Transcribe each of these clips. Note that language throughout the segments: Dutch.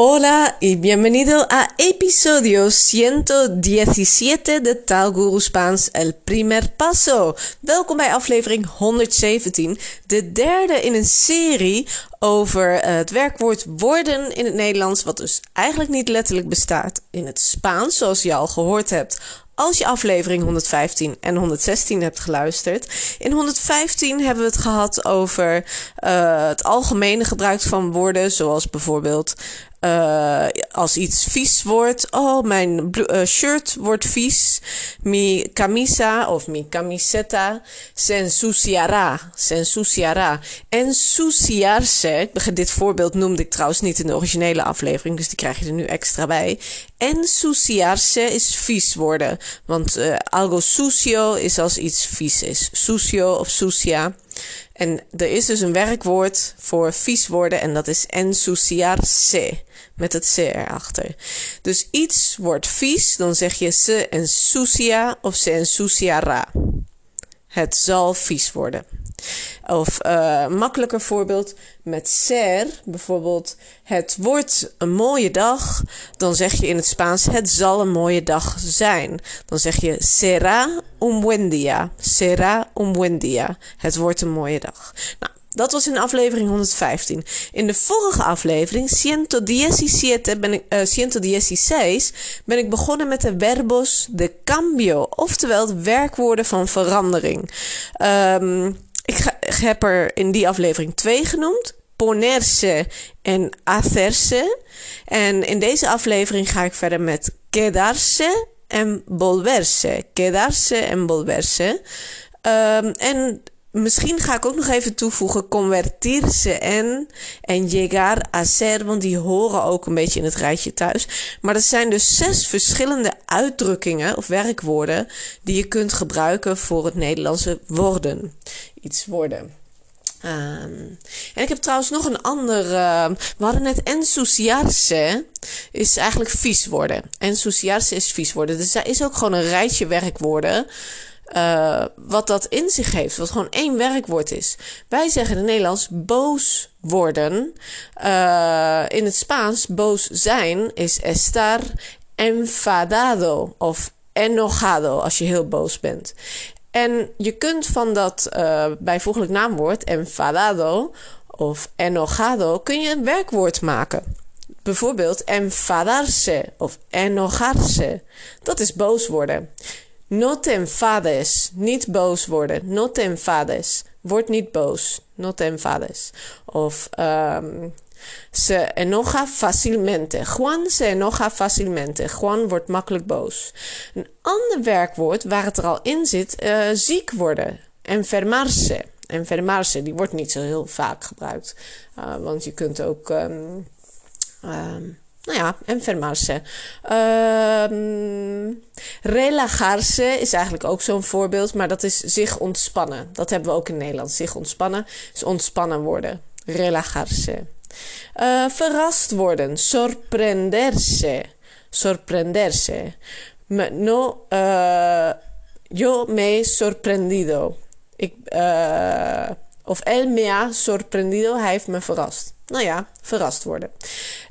Hola y bienvenido a episodio 117 de Taalguru Spaans El Primer Paso. Welkom bij aflevering 117, de derde in een serie over eh, het werkwoord worden in het Nederlands, wat dus eigenlijk niet letterlijk bestaat in het Spaans, zoals je al gehoord hebt als je aflevering 115 en 116 hebt geluisterd. In 115 hebben we het gehad over uh, het algemene gebruik van woorden, zoals bijvoorbeeld uh, als iets vies wordt. Oh, mijn uh, shirt wordt vies. Mi camisa of mi camiseta se ensuciará. Se ensuciará. Ensuciarse. Dit voorbeeld noemde ik trouwens niet in de originele aflevering, dus die krijg je er nu extra bij. Ensuciarse is vies worden. Want uh, algo sucio is als iets vies is. Sucio of sucia. En er is dus een werkwoord voor vies worden en dat is ensuciarse. Met het c erachter. Dus iets wordt vies, dan zeg je se ensucia of se ensuciará. Het zal vies worden. Of uh, makkelijker voorbeeld met ser, bijvoorbeeld het wordt een mooie dag, dan zeg je in het Spaans het zal een mooie dag zijn. Dan zeg je será un buen día, será un buen día. Het wordt een mooie dag. Nou, dat was in aflevering 115. In de vorige aflevering, 117, ben ik, uh, 116, ben ik begonnen met de verbos de cambio. Oftewel de werkwoorden van verandering. Um, ik, ga, heb er in die aflevering twee genoemd. Ponerse en hacerse. En in deze aflevering ga ik verder met quedarse en volverse. Quedarse en volverse. Um, en Misschien ga ik ook nog even toevoegen convertirse en en llegar a ser, want die horen ook een beetje in het rijtje thuis. Maar dat zijn dus zes verschillende uitdrukkingen of werkwoorden die je kunt gebruiken voor het Nederlandse worden. Iets worden. Um, en ik heb trouwens nog een ander. Uh, we hadden net enthousiarse. Is eigenlijk vies worden. Enthousiarse is vies worden. Dus daar is ook gewoon een rijtje werkwoorden. Uh, wat dat in zich heeft, wat gewoon één werkwoord is. Wij zeggen in het Nederlands boos worden. Uh, in het Spaans boos zijn is estar enfadado of enojado als je heel boos bent. En je kunt van dat uh, bijvoeglijk naamwoord enfadado of enojado kun je een werkwoord maken. Bijvoorbeeld enfadarse of enojarse. Dat is boos worden. No te enfades. Niet boos worden. No te enfades. Word niet boos. No te enfades. Of um, se enoja fácilmente. Juan se enoja fácilmente. Juan wordt makkelijk boos. Een ander werkwoord waar het er al in zit, uh, ziek worden. Enfermarse. Enfermarse, die wordt niet zo heel vaak gebruikt. Uh, want je kunt ook. Um, nou ja, enfermarse. Um, relajarse is eigenlijk ook zo'n voorbeeld, maar dat is zich ontspannen. Dat hebben we ook in Nederland. Zich ontspannen is ontspannen worden. Relajarse. Uh, verrast worden. Sorprenderse. Sorprenderse. Me, no, uh, yo me he sorprendido. Ik, uh, of él me ha sorprendido. Hij heeft me verrast. Nou ja, verrast worden.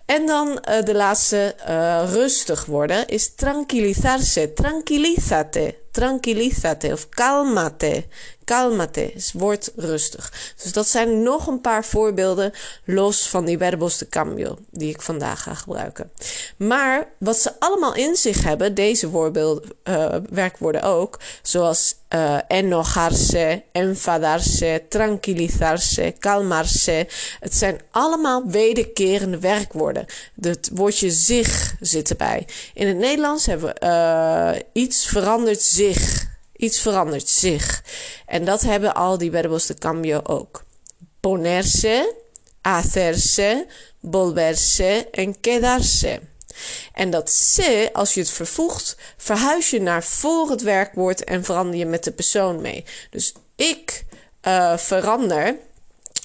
En dan uh, de laatste, uh, rustig worden, is tranquilizarse. Tranquilízate. Tranquilízate of calmate. Calmate is word rustig. Dus dat zijn nog een paar voorbeelden los van die verbos de cambio die ik vandaag ga gebruiken. Maar wat ze allemaal in zich hebben, deze voorbeelden, uh, werkwoorden ook, zoals uh, enojarse, enfadarse, tranquilizarse, calmarse. Het zijn allemaal wederkerende werkwoorden. Het woordje zich zit erbij. In het Nederlands hebben we uh, iets verandert zich. Iets verandert zich. En dat hebben al die verbos de cambio ook. Ponerse, hacerse, volverse en quedarse. En dat se, als je het vervoegt, verhuis je naar voor het werkwoord en verander je met de persoon mee. Dus ik uh, verander.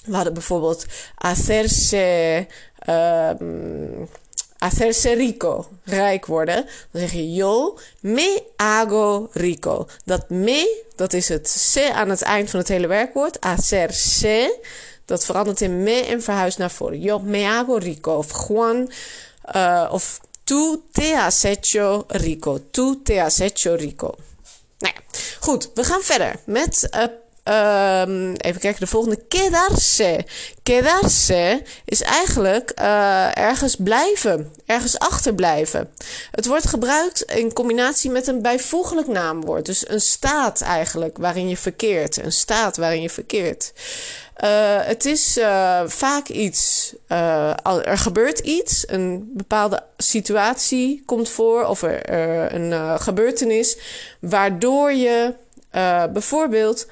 We hadden bijvoorbeeld hacerse. Um, hacerse rico, rijk worden. Dan zeg je yo me hago rico. Dat me, dat is het se aan het eind van het hele werkwoord. Hacerse, dat verandert in me en verhuist naar voren. Yo me hago rico. Of Juan Uh, of tú te has hecho rico. Tú te has hecho rico. Nou ja, goed, we gaan verder met uh, Um, even kijken, de volgende. Quedarse. Quedarse is eigenlijk uh, ergens blijven, ergens achterblijven. Het wordt gebruikt in combinatie met een bijvoeglijk naamwoord. Dus een staat eigenlijk waarin je verkeert. Een staat waarin je verkeert. Uh, het is uh, vaak iets, er gebeurt iets, een bepaalde situatie komt voor of er, er een gebeurtenis waardoor je bijvoorbeeld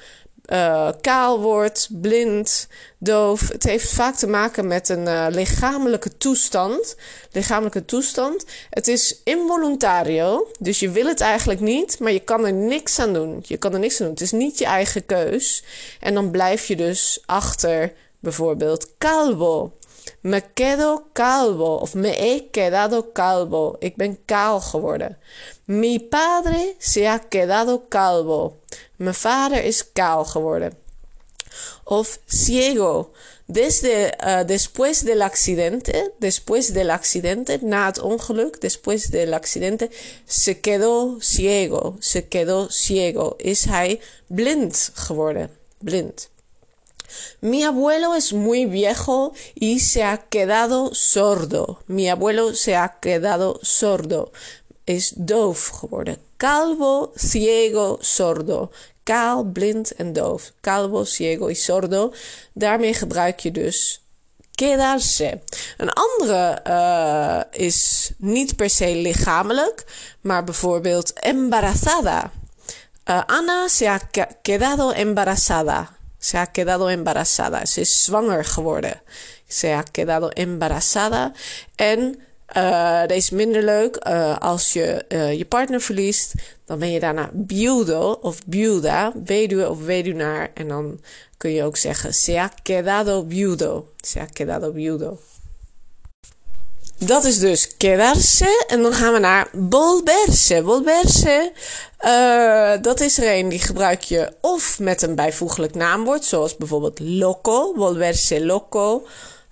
uh, kaal wordt, blind, doof. Het heeft vaak te maken met een uh, lichamelijke toestand. Lichamelijke toestand. Het is involuntario, dus je wil het eigenlijk niet, maar je kan er niks aan doen. Je kan er niks aan doen. Het is niet je eigen keus. En dan blijf je dus achter bijvoorbeeld calvo. Me quedo calvo of me he quedado calvo. Ik ben kaal geworden. Mi padre se ha quedado calvo. Mijn vader is kaal geworden. Of ciego. Desde, uh, después del accidente, después del accidente, na het ongeluk, después del accidente, se quedó ciego, se quedó ciego. Is hij blind geworden, blind. Mi abuelo es muy viejo y se ha quedado sordo. Mi abuelo se ha quedado sordo. Is doof geworden. Calvo, ciego, sordo. Kaal, blind en doof. Calvo, ciego y sordo. Daarmee gebruik je dus quedarse. Een andere uh, is niet per se lichamelijk, maar bijvoorbeeld embarazada. Uh, Ana se ha quedado embarazada. Se ha quedado embarazada. Ze is zwanger geworden. Se ha quedado embarazada. En uh, deze is minder leuk. Uh, als je uh, je partner verliest, dan ben je daarna viudo of viuda, weduwe of weduwnaar. En dan kun je ook zeggen, se ha quedado viudo. Se ha quedado viudo. Dat is dus quedarse. En dan gaan we naar volverse. Volverse, dat is er een die gebruik je of met een bijvoeglijk naamwoord, zoals bijvoorbeeld loco, volverse loco.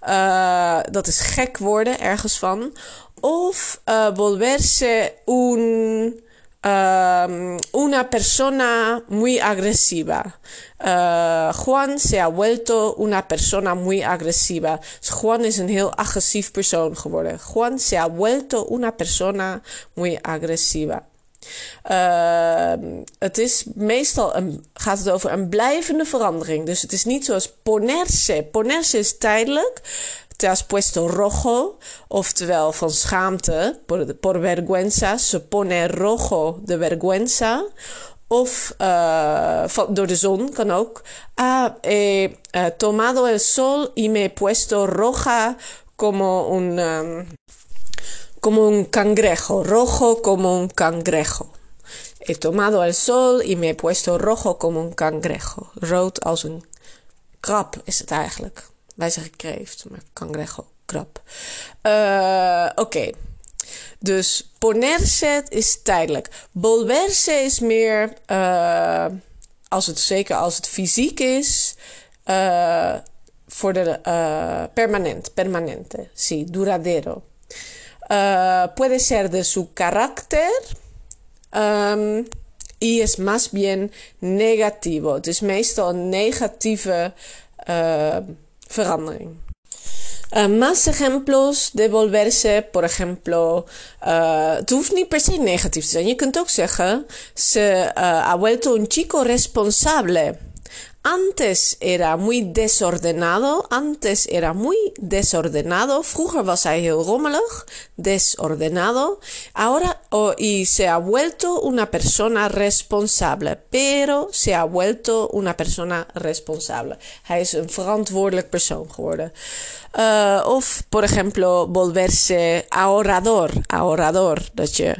Uh, dat is gek worden ergens van. Of uh, volverse un Um, una persona muy agresiva. Uh, Juan se ha vuelto una persona muy agresiva. Juan is een heel agressief persoon geworden. Juan se ha vuelto una persona muy agresiva. Uh, het is meestal een, gaat het over een blijvende verandering. Dus het is niet zoals ponerse. Ponerse is tijdelijk te has puesto rojo, oftewel van schaamte, por, por vergüenza, se pone rojo de vergüenza. Of uh, van, door de zon kan ook. Ah, he uh, tomado el sol y me he puesto roja como un, um, como un cangrejo. Rojo como un cangrejo. He tomado el sol y me he puesto rojo como un cangrejo. Rood als een krab is het eigenlijk. Wij zeggen kreeft, maar cangrejo, krab. Uh, Oké. Dus ponerse is tijdelijk. Volverse is meer, uh, als het, zeker als het fysiek is, uh, voor de permanent, permanente, sí, duradero. Puede ser de su carácter um, y es más bien negativo. Het is meestal een negatieve verandering. Uh, más ejemplos de volverse, por ejemplo, uh, het hoeft niet per se negatief te zijn. Je kunt ook uh, ha vuelto un chico responsable. Antes era muy desordenado. Antes era muy desordenado. Vroeger was hij heel rommelig. Desordenado. Ahora, oh, y se ha vuelto una persona responsable. Pero se ha vuelto una persona responsable. Hij is een verantwoordelijk persoon geworden. Uh, of, por ejemplo, volverse ahorrador. Ahorrador. Dat je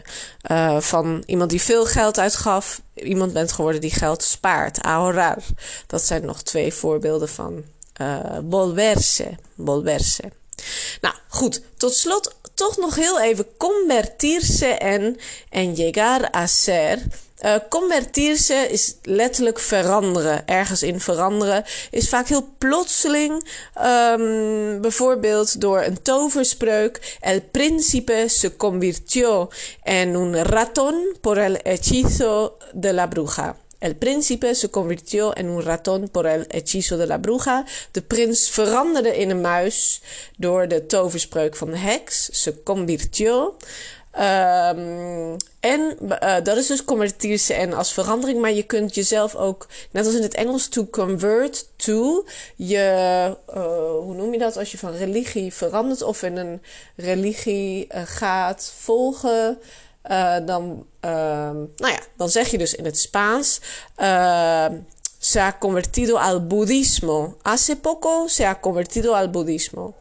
uh, van iemand die veel geld uitgaf, iemand bent geworden die geld spaart. Ahorrar. Dat zijn nog twee voorbeelden van uh, volverse. Volverse. Nou, goed. Tot slot toch nog heel even convertirse en, en llegar a ser. Uh, convertirse is letterlijk veranderen, ergens in veranderen. Is vaak heel plotseling, um, bijvoorbeeld door een toverspreuk. El príncipe se convirtió en un ratón por el hechizo de la bruja. El príncipe se convirtió en un ratón por el hechizo de la bruja. De prins veranderde in een muis door de toverspreuk van de heks. Se convirtió. Um, en uh, dat is dus convertirse en als verandering, maar je kunt jezelf ook, net als in het Engels, to convert to, je, uh, hoe noem je dat, als je van religie verandert of in een religie uh, gaat volgen, dan, nou ja, dan zeg je dus in het Spaans, se ha convertido al budismo. Hace poco se ha convertido al budismo.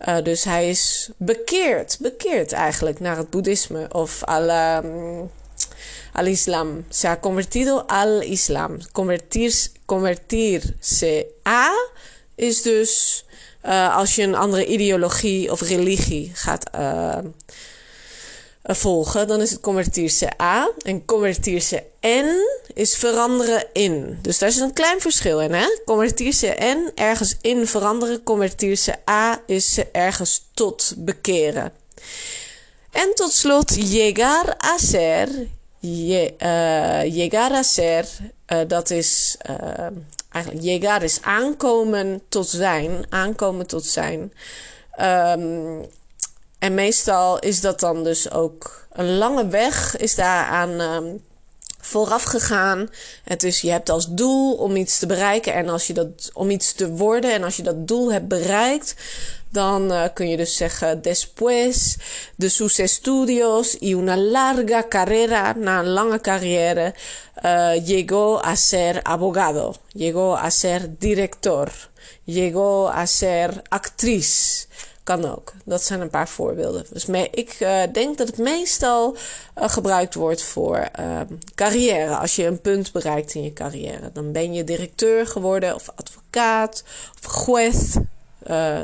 Uh, dus hij is bekeerd, bekeerd eigenlijk naar het boeddhisme of al, um, al islam. Se ha convertido al islam. Convertir, convertirse a is dus uh, als je een andere ideologie of religie gaat uh, volgen, dan is het convertirse a. En convertirse en is veranderen in. Dus daar is een klein verschil in, hè? Convertirse en ergens in veranderen. Convertirse a is ergens tot bekeren. En tot slot, llegar a ser. Je, uh, llegar a ser, uh, dat is eigenlijk llegar is aankomen tot zijn. Aankomen tot zijn. Um, en meestal is dat dan dus ook een lange weg, is daaraan um, vooraf gegaan. Het is, je hebt als doel om iets te bereiken en als je dat, om iets te worden en als je dat doel hebt bereikt, dan uh, kun je dus zeggen después de sus estudios y una larga carrera, na een lange carrière, uh, llegó a ser abogado, llegó a ser director, llegó a ser actriz. Kan ook. Dat zijn een paar voorbeelden. Dus me, ik uh, denk dat het meestal uh, gebruikt wordt voor uh, carrière. Als je een punt bereikt in je carrière. Dan ben je directeur geworden of advocaat of juez,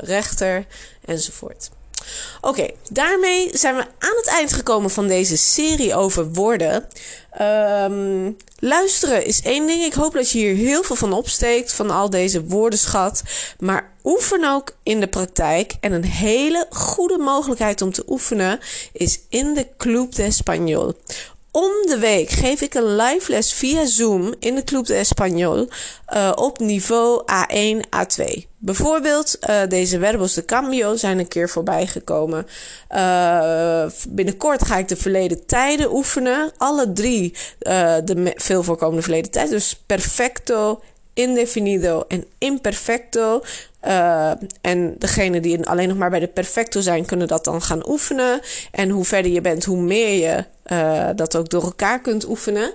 rechter enzovoort. Oké, daarmee zijn we aan het eind gekomen van deze serie over woorden. Um, luisteren is één ding. Ik hoop dat je hier heel veel van opsteekt, van al deze woordenschat. Maar oefen ook in de praktijk. En een hele goede mogelijkheid om te oefenen is in de Club de Español. Om de week geef ik een live les via Zoom in de Club de Español uh, op niveau A1, A2. Bijvoorbeeld uh, deze verbos de cambio zijn een keer voorbij gekomen. Uh, binnenkort ga ik de verleden tijden oefenen. Alle drie de veel voorkomende verleden tijden. Dus perfecto, indefinido en imperfecto. Uh, en degene die alleen nog maar bij de perfecto zijn, kunnen dat dan gaan oefenen. En hoe verder je bent, hoe meer je uh, dat ook door elkaar kunt oefenen.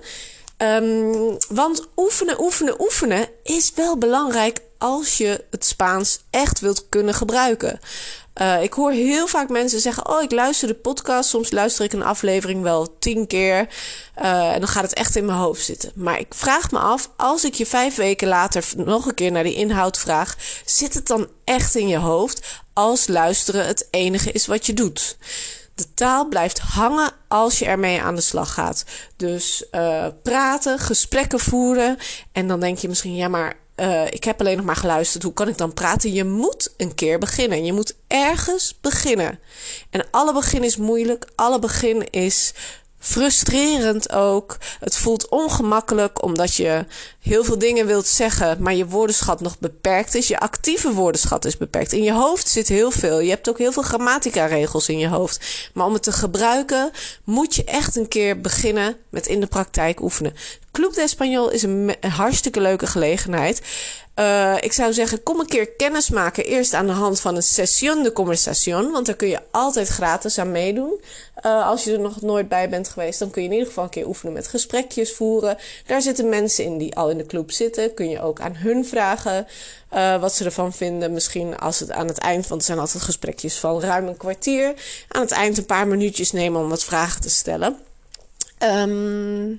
Um, want oefenen, oefenen, oefenen is wel belangrijk als je het Spaans echt wilt kunnen gebruiken. Uh, ik hoor heel vaak mensen zeggen: Oh, ik luister de podcast. Soms luister ik een aflevering wel tien keer. Uh, en dan gaat het echt in mijn hoofd zitten. Maar ik vraag me af: als ik je vijf weken later nog een keer naar die inhoud vraag, zit het dan echt in je hoofd als luisteren het enige is wat je doet? De taal blijft hangen als je ermee aan de slag gaat. Dus uh, praten, gesprekken voeren. En dan denk je misschien: ja, maar uh, ik heb alleen nog maar geluisterd. Hoe kan ik dan praten? Je moet een keer beginnen. Je moet ergens beginnen. En alle begin is moeilijk. Alle begin is frustrerend ook. Het voelt ongemakkelijk omdat je heel veel dingen wilt zeggen, maar je woordenschat nog beperkt is. Je actieve woordenschat is beperkt. In je hoofd zit heel veel. Je hebt ook heel veel grammatica-regels in je hoofd. Maar om het te gebruiken, moet je echt een keer beginnen met in de praktijk oefenen. Club de Español is een, hartstikke leuke gelegenheid. Uh, ik zou zeggen, kom een keer kennis maken. Eerst aan de hand van een session de conversation. Want daar kun je altijd gratis aan meedoen. Uh, als je er nog nooit bij bent geweest, dan kun je in ieder geval een keer oefenen met gesprekjes voeren. Daar zitten mensen in die al in de club zitten. Kun je ook aan hun vragen uh, wat ze ervan vinden. Misschien als het aan het eind, want er zijn altijd gesprekjes van ruim een kwartier. Aan het eind een paar minuutjes nemen om wat vragen te stellen. Um,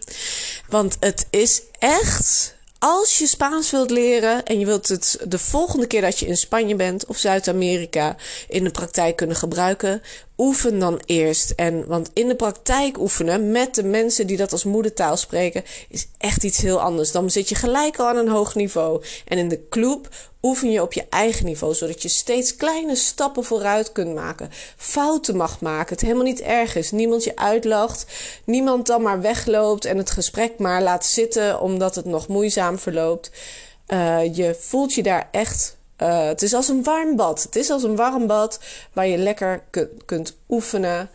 want het is echt Als je Spaans wilt leren en je wilt het de volgende keer dat je in Spanje bent of Zuid-Amerika in de praktijk kunnen gebruiken, oefen dan eerst. En, want in de praktijk oefenen met de mensen die dat als moedertaal spreken, is echt iets heel anders. Dan zit je gelijk al aan een hoog niveau. En in de club oefen je op je eigen niveau, zodat je steeds kleine stappen vooruit kunt maken. Fouten mag maken, het helemaal niet erg is. Niemand je uitlacht, niemand dan maar wegloopt en het gesprek maar laat zitten omdat het nog moeizaam verloopt. Uh, je voelt je daar echt uh, het is als een warm bad. Het is als een warm bad waar je lekker kunt oefenen.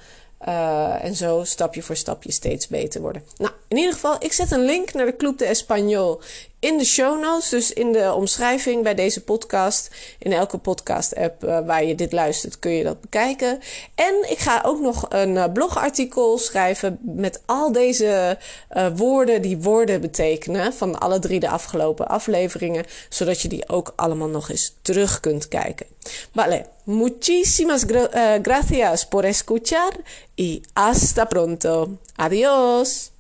Uh, en zo stapje voor stapje steeds beter worden. Nou, in ieder geval, ik zet een link naar de Club de Español in de show notes, dus in de omschrijving bij deze podcast. In elke podcast-app uh, waar je dit luistert, kun je dat bekijken. En ik ga ook nog een uh, blogartikel schrijven met al deze uh, woorden die woorden betekenen van alle drie de afgelopen afleveringen, zodat je die ook allemaal nog eens terug kunt kijken. Vale, muchísimas gra gracias por escuchar y hasta pronto. Adiós.